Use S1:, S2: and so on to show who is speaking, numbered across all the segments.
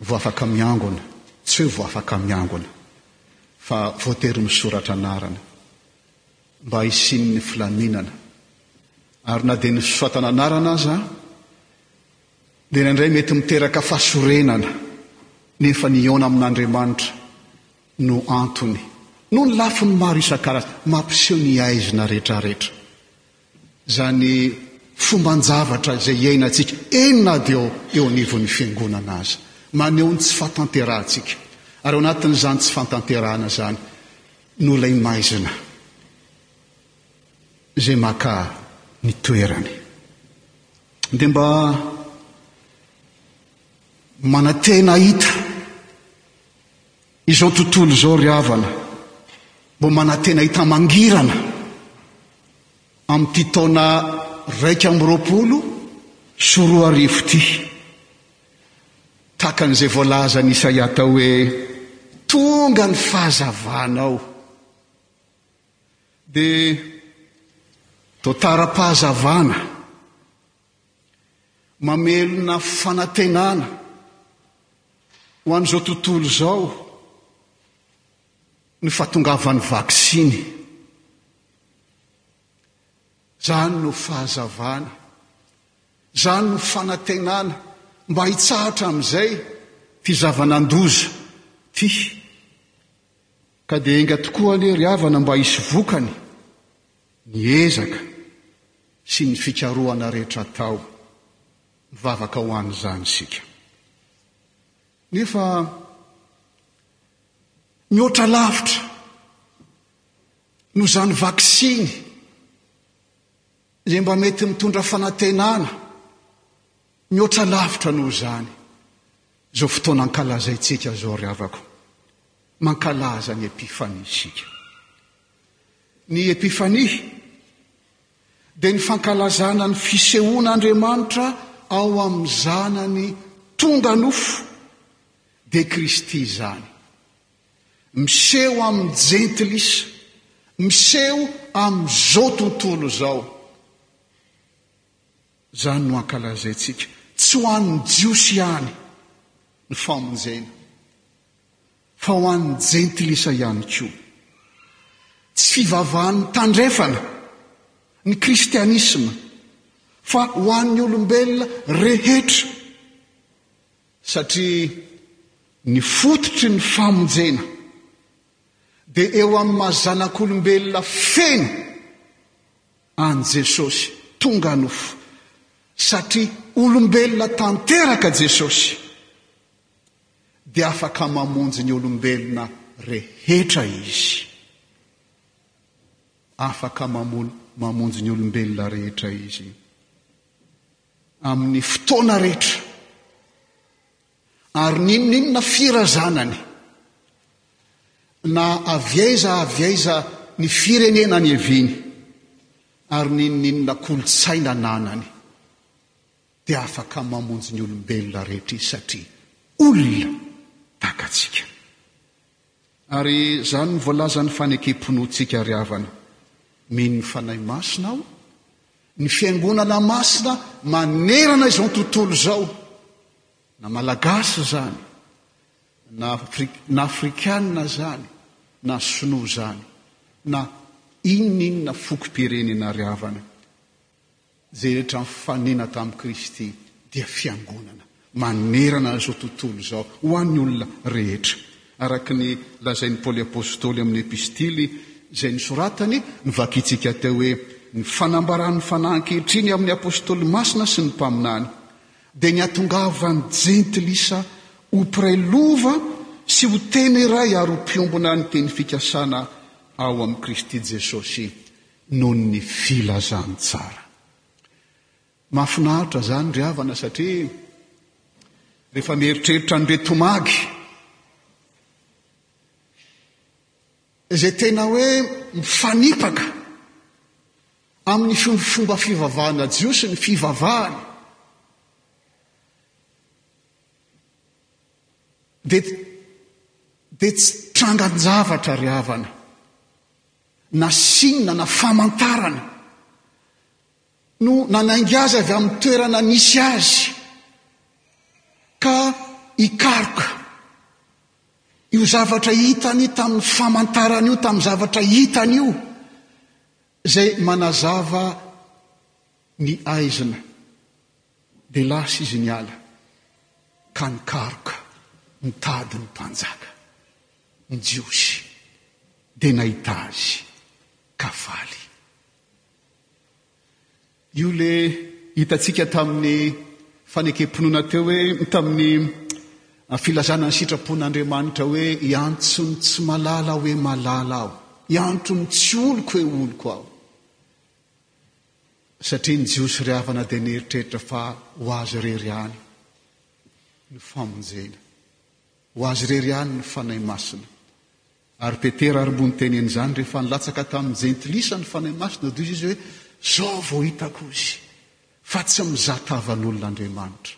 S1: Vao afaka miangona, tsy hoe vao afaka miangona fa voatery misoratra anarana mba hisian'ny filaminana ary na dia ny fisoratana anarana aza dia indraindray mety miteraka fahasorenana nefa ny hihaona amin'Andriamanitra no antony noho ny lafiny maro isan-karazany mampiseho ny haizina rehetrarehetra. Izany fomban-javatra izay iainantsika, eny na dia eo anivon'ny Fiangonana aza, maneho ny tsy fahatanterahantsika. Ary ao anatin'izany tsy fahatanterahana izany no ilay maizina izay maka ny toerany. Dia mba manantena hahita. Izao tontolo izao ry havana mbo manatena hita mangirana amin'ity taona iraika amby roapolo sy roa arivo ity. Tahaka an'izay voalazan'i Isaia tao hoe tonga ny fahazavanao. Dia toa tara-pahazavana. Mamelona fanantenana ho an'izao tontolo izao ny fahatongavan'ny vaksiny. Izany no fahazavana, izany no fanantenana mba hitsahatra amin'izay ity zava-nandoza ity. Ka dia enga tokoa anie ry havana mba hisy vokany. ny ezaka sy ny fikarohana rehetra atao. Mivavaka ho an'izany isika. Nefa mihoatra lavitra noho izany vaksiny izay mba mety mitondra fanantenana, mihoatra lavitra noho izany izao fotoana ankalazaintsika izao, ry havako. Mankalaza ny Epifania isika. Ny Epifania dia ny fankalazana ny fisehoan'Andriamanitra ao amin'ny Zanany tonga nofo, dia Kristy izany. Miseho amin'ny Jentilisa, miseho amin'izao tontolo izao. Izany no ankalazaintsika, tsy ho an'ny Jiosy ihany ny famonjena, fa ho an'ny jentilisa ihany koa. Tsy fivavahan'ny tandrefana ny kristianisma fa ho an'ny olombelona rehetra, satria ny fototry ny famonjena dia eo amin'ny maha zanak'olombelona feno an'i Jesosy tonga nofo, satria olombelona tanteraka Jesosy. dia afaka mamonjy ny olombelona rehetra Izy. Afaka mamonjy ny olombelona rehetra Izy. Amin'ny fotoana rehetra. Ary n'inon'inona firazanany. Na avy aiza avy aiza ny firenena ny eviny. Ary n'inon'inona kolontsaina ananany. dia afaka mamonjy ny olombelona rehetra izy satria olona tahaka antsika. Ary izany no voalazan'ny fanekem-pinoantsika ry havana. Mino ny Fanahy Masina aho, ny Fiangonana Masina manerana izao tontolo izao, na Malagasy izany, na Afrikana izany, na Sinoa izany, na inona inona fokom-pirenena ry havana. Izay rehetra nifanena tamin'i Kristy dia fiangonana manerana izao tontolo izao, ho an'ny olona rehetra, araka ny lazain'i Paoly Apostoly amin'ny Epistily izay nosoratany novakintsika teo hoe, Ny fanambaran'ny fanahy ankehitriny amin'ny Apostoly masina sy ny mpaminany dia ny hatongavan'ny Jentilisa ho mpiray lova sy ho tena iray ary ho mpiombona ny teny fikasana ao amin'i Kristy Jesosy noho ny filazany tsara. Mahafinaritra izany ry havana satria rehefa mieritreritra an'ireto omagy izay tena hoe mifanipaka amin'ny fomba fivavahana jiosy ny fivavahana dia dia tsy trangan-javatra ry havana na signe na famantarana no nanainga azy avy amin'ny toerana nisy azy ka hikaroka io zavatra hitany tamin'ny famantarana io tamin'ny zavatra hitany io izay manazava ny aizina dia lasa izy ny ala ka nikaroka nitady ny mpanjaka Ny Jiosy dia nahita azy ka faly. Io ilay hitantsika tamin'ny fanekem-pinoana teo hoe, tamin'ny filazana ny sitrapon'Andriamanitra hoe, Hiantso ny tsy malala hoe malala Aho, hiantso ny tsy oloko hoe oloko Aho. Satria ny Jiosy ry havana dia nieritreritra fa ho azy irery ihany ny famonjena. Ho Azy irery ihany ny Fanahy Masina. Ary Petera ary mboa niteny an'izany rehefa nilatsaka tamin'ny Jentilisa ny Fanahy Masina, dia hoy izy hoe, Izao vao hitako Izy, fa tsy mizaha tavan'olona Andriamanitra.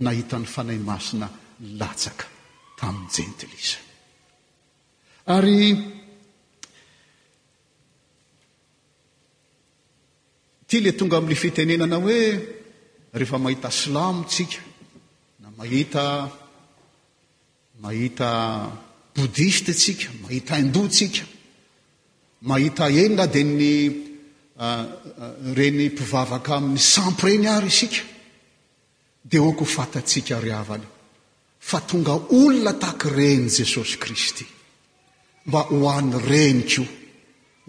S1: Nahita ny Fanahy Masina nilatsaka tamin'ny Jentilisa. Ary. Ity le tonga amle fitenenana hoe rehefa mahita silamo tsika na mahita mahita boudhiste tsika mahita hindou tsika mahita eny na dia ny reny mpivavaka amin'ny sampy reny ary isika Dia ok ho fatantsika ry havana fa tonga olona tahaka ireny Jesosy Kristy mba ho an'ny reny koa,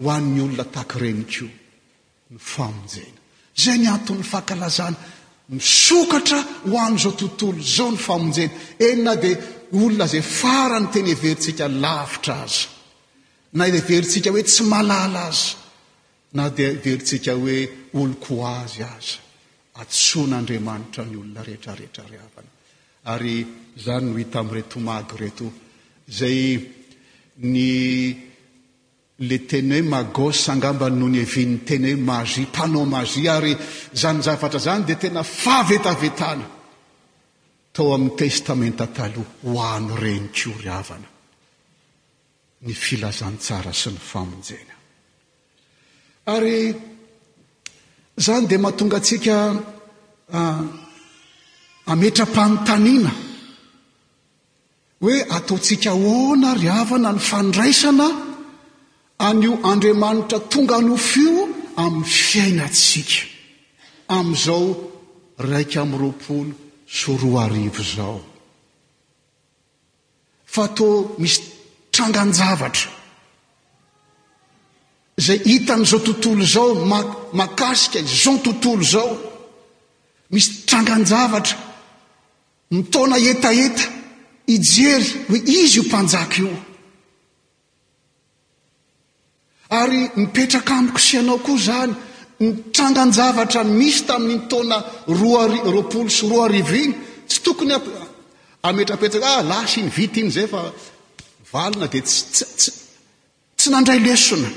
S1: ho an'ny olona tahaka ireny koa ny famonjena. Izay ny anton'ny fankalazana. Misokatra ho an'izao tontolo izao ny famonjena. Eny na dia olona izay farany tena heverintsika lavitra aza, na heverintsika hoe tsy malala aza. Na dia heverintsika hoe oloko azy aza, antsoin'Andriamanitra ny olona rehetrarehetra ry havana. Ary izany no hita amin'ireto mago ireto, izay ny ilay teny hoe magos angamba no niavian'ny teny hoe magie, mpanao magie. Ary izany zavatra izany dia tena fahavetavetana tao amin'ny Testamenta Taloha ho an'ireny koa ry havana. ny filazantsara sy ny famonjena. Ary izany dia mahatonga antsika hametra-panontaniana hoe ataontsika ahoana ry havana ny fandraisana an'io Andriamanitra tonga nofo io amin'ny fiainantsika amin'izao raika amin'ny roapolo sy roa arivo izao. fa toa misy trangan-javatra izay hitan'izao tontolo izao makasika izao tontolo izao misy trangan-javatra mitaona hetaheta hijery hoe izy io mpanjaka io Ary mipetraka amiko sy ianao koa izany. Ny trangan-javatra nisy tamin'iny taona roa roapolo sy roa arivo iny, tsy tokony ametrapetsaka, ah lasa iny, vita iny izay fa valona dia tsy, tsy, tsy, tsy nandray lesona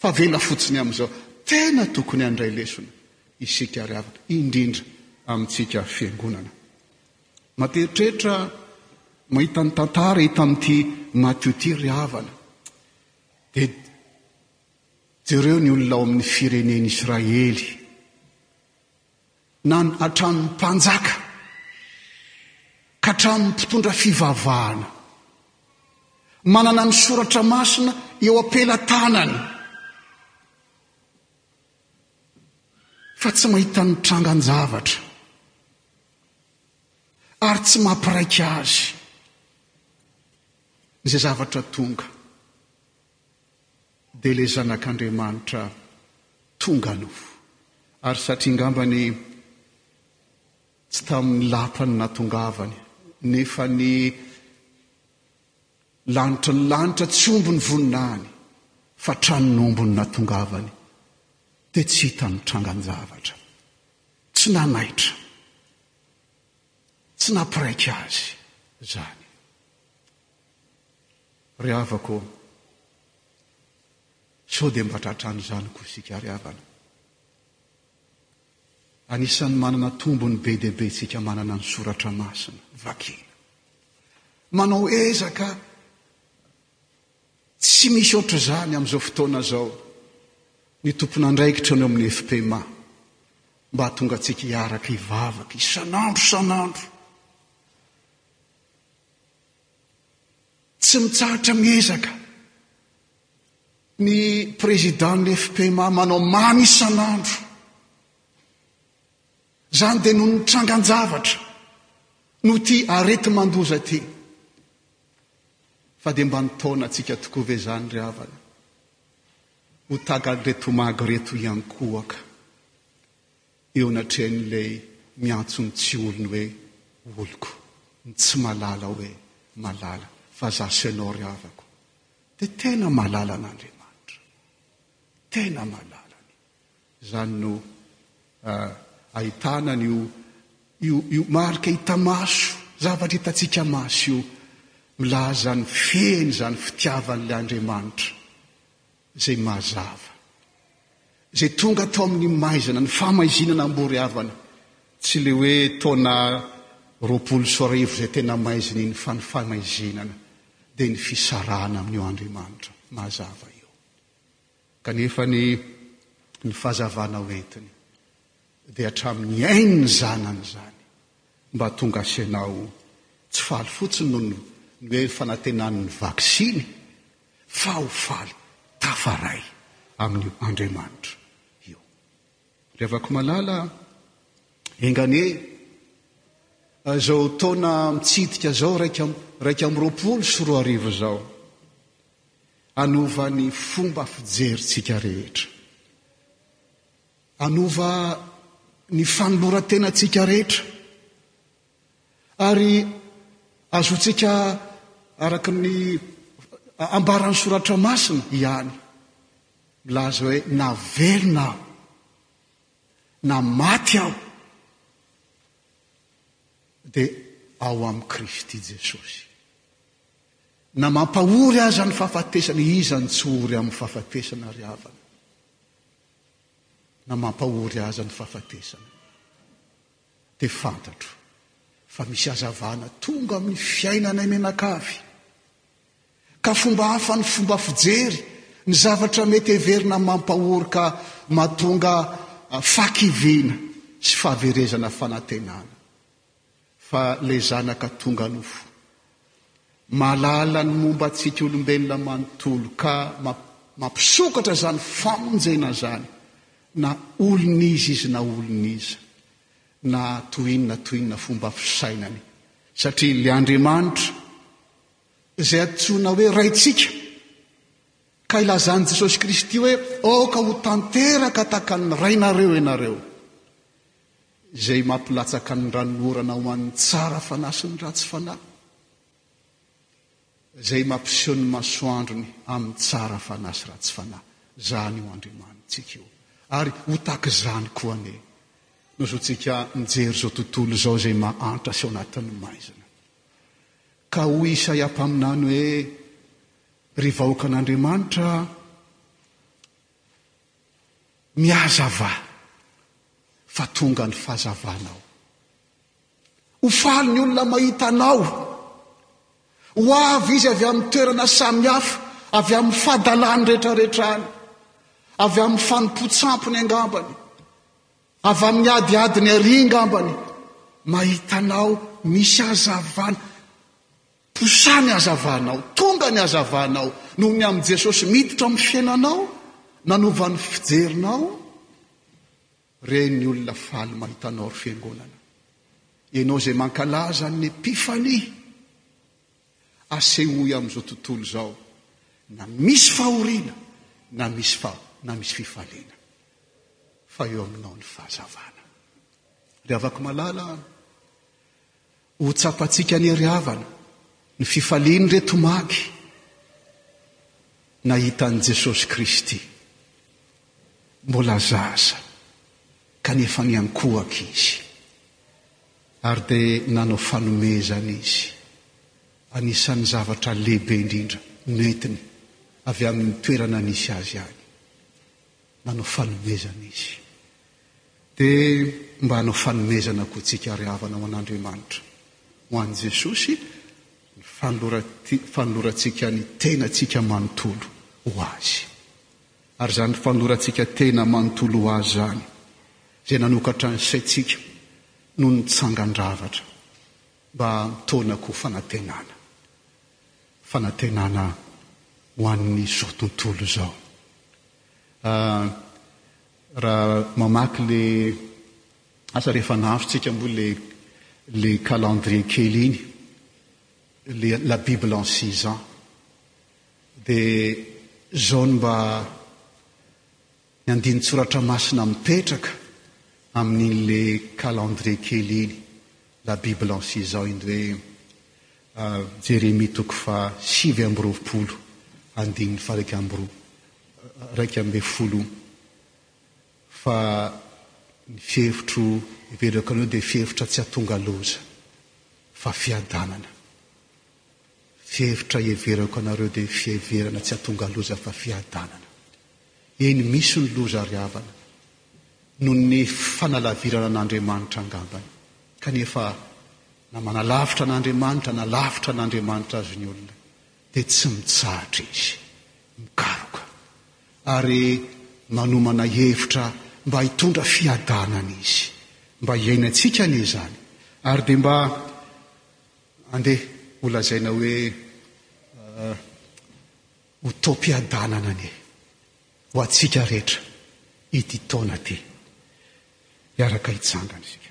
S1: fa vela fotsiny amin'izao. Tena tokony handray lesona isika ry havana, indrindra amintsika fiangonana. Materitreritra mahita ny tantara hita amin'ity Matthew ity ry havana. Dia jereo ny olona ao amin'ny firenen'i Israely. Na hatramin'ny mpanjaka ka hatramin'ny mpitondra fivavahana. Manana ny soratra masina eo am-pelatanany. Fa tsy mahita ny trangan-javatra. ary tsy mampiraika azy izay zavatra tonga dia ilay zanak'Andriamanitra tonga nofo ary satria ngambany tsy tamin'ny lapany natongavany nefa ny lanitra ny lanitra tsy omby ny voninahiny fa tranon'omby ny natongavany dia tsy hitan'ny trangan-javatra Tsy nanaitra, tsy nampiraika azy izany. Ry havako ô, sao dia mba tratran'ny zanako isika ry havana? Anisan'ny manana tombony be dia be isika manana ny soratra masina vakiana. Manao ezaka. Tsy misy ohatr'izany amin'izao fotoana izao ny tompon'andraikitra ny ao amin'ny FPMA mba hahatonga antsika hiaraka hivavaka isan'andro isan'andro. Tsy mitsahatra miezaka ny Président-n'ny FPMA manao mamy isan'andro. Izany dia noho ny trangan-javatra, noho ity areti-mandoza ity. Fa dia mba ny taonantsika tokoa ve izany ry havana? Ho tagal reto mag reto ihany koa ka! Eo anatrehan'ilay miantso ny tsy olony hoe oloko, ny tsy malala hoe malala, fa za sy ianao ry havako dia tena malalan'Andriamanitra, tena malalany Izany no ahitana an'io io marika hita maso, zavatra hitantsika maso io, milaza ny fehiny izany fitiavan'ilay Andriamanitra izay mazava, izay tonga tao amin'ny maizina, ny famaizinana amborehavana, tsy ilay hoe taona roapolo sy arivo izay tena maizina iny fa ny famaizinana dia ny fisarahana amin'io Andriamanitra mazava io. Kanefa ny ny fahazavana ho entiny dia hatramin'ny ain'ny zanany izany mba hahatonga azy sy ianao tsy faly fotsiny noho ny hoe fanantenan'ny vaksiny fa ho faly tafaray amin'io Andriamanitra io. Ry havako malala a! Enga anie izao taona mitsidika izao iraika amby roapolo sy roa arivo izao Hanova ny fomba fijerintsika rehetra. Hanova ny fanoloran-tenantsika rehetra. Ary azontsika araka ny ambaran'ny soratra masina ihany milaza hoe na velona aho na maty aho dia ao amin'i Kristy Jesosy. Na mampahory aza ny fahafatesana, iza no tsy ho ory amin'ny fahafatesana ry havana? Na mampahory aza ny fahafatesana, dia fantatro fa misy hazavana tonga amin'ny fiainanay mianakavy, ka fomba hafa ny fomba fijery ny zavatra mety heverina mampahory ka mahatonga fahakiviana sy fahaverezana fanantenana. Fa ilay Zanaka tonga nofo. Mahalala ny momba antsika olombelona manontolo ka mampisokatra izany famonjena izany na olon'iza izy na olon'iza, na toy inona na toy inona fomba fisainany. Satria ilay Andriamanitra izay antsoina hoe Raintsika ka ilazan'i Jesosy Kristy hoe aoka ho tanteraka tahaka ny Rainareo ianareo. Izay mampilatsaka ny ranon'orana ho an'ny tsara fanahy sy ny ratsy fanahy, Izay mampiseho ny masoandrony amin'ny tsara fanahy sy ratsy fanahy. Izany io Andriamanitsika io. Ary ho tak'izany koa anie no zontsika mijery izao tontolo izao izay mahantra sy ao anatin'ny maizina. Ka hoy Isaia mpaminany hoe, Ry vahoakan'Andriamanitra a! Mihazava fa tonga ny fazavanao. Ho faly ny olona mahita anao. Ho avy izy avy amin'ny toerana samihafa, avy amin'ny fadalany rehetrarehetra any, avy amin'ny fanompoan-tsampony angambany, avy amin'ny adiadiny arỳ angambany, mahita anao misy hazavana. Posaha ny hazavanao, tonga ny hazavanao noho ny amin'i Jesosy miditra amin'ny fiainanao, nanova ny fijerinao, re ny olona faly mahita anao ry Fiangonana. Ianao izay mankalaza ny Epifania, asehoy amin'izao tontolo izao na misy fahoriana na misy fa, na misy fifaliana fa eo aminao ny fahazavana. Ry havako malala an! Ho tsapantsika anie ry havana ny fifalian'ireto omaly nahita an'i Jesosy Kristy. Mbola zaza kanefa niankohoka Izy ary dia nanao fanomezana Izy. Anisan'ny zavatra lehibe indrindra nentiny avy amin'ny toerana nisy Azy any Nanao fanomezana izy. Dia mba hanao fanomezana koa tsika ary havana ho an'Andriamanitra. Ho an'i Jesosy, ny fanolorantsika ny tenantsika manontolo ho Azy. Ary izany fanolorantsika tena manontolo ho Azy izany, izay nanokatra ny saintsika noho ny tsangan-javatra mba hampitaona koa fanantenana. Fanantenana ho an'ny izao tontolo izao. Raha mamaky ilay asa rehefa nahafitsika moa ilay ilay calendrier kely iny, ilay La Bible en six ans, dia zao no mba ny andinin-tsoratra masina mipetraka amin'in'ilay calendrier kely iny La Bible en six ans iny hoe, Jeremia toko faha sivy amby roapolo andininy faha iraika amby roa, iraika ambin'ny folo, Fa ny fihevitro ivelako anareo dia fihevitra tsy hatonga loza, fa fiadanana. Fihevitra iheverako anareo dia fiheverana tsy hatonga loza fa fiadanana. Eny, misy ny loza ry havana, noho ny fanalavirana an'Andriamanitra angambany. Kanefa na manalavitra an'Andriamanitra na lavitra an'Andriamanitra azy ny olona, dia tsy mitsahatra izy mikaroka ary manomana hevitra mba hitondra fiadanana izy. Mba hiainantsika anie izany, ary dia mba andeha holazaina hoe. Ho taom-piadanana anie ho antsika rehetra ity taona ity. Hiaraka hitsangana isika.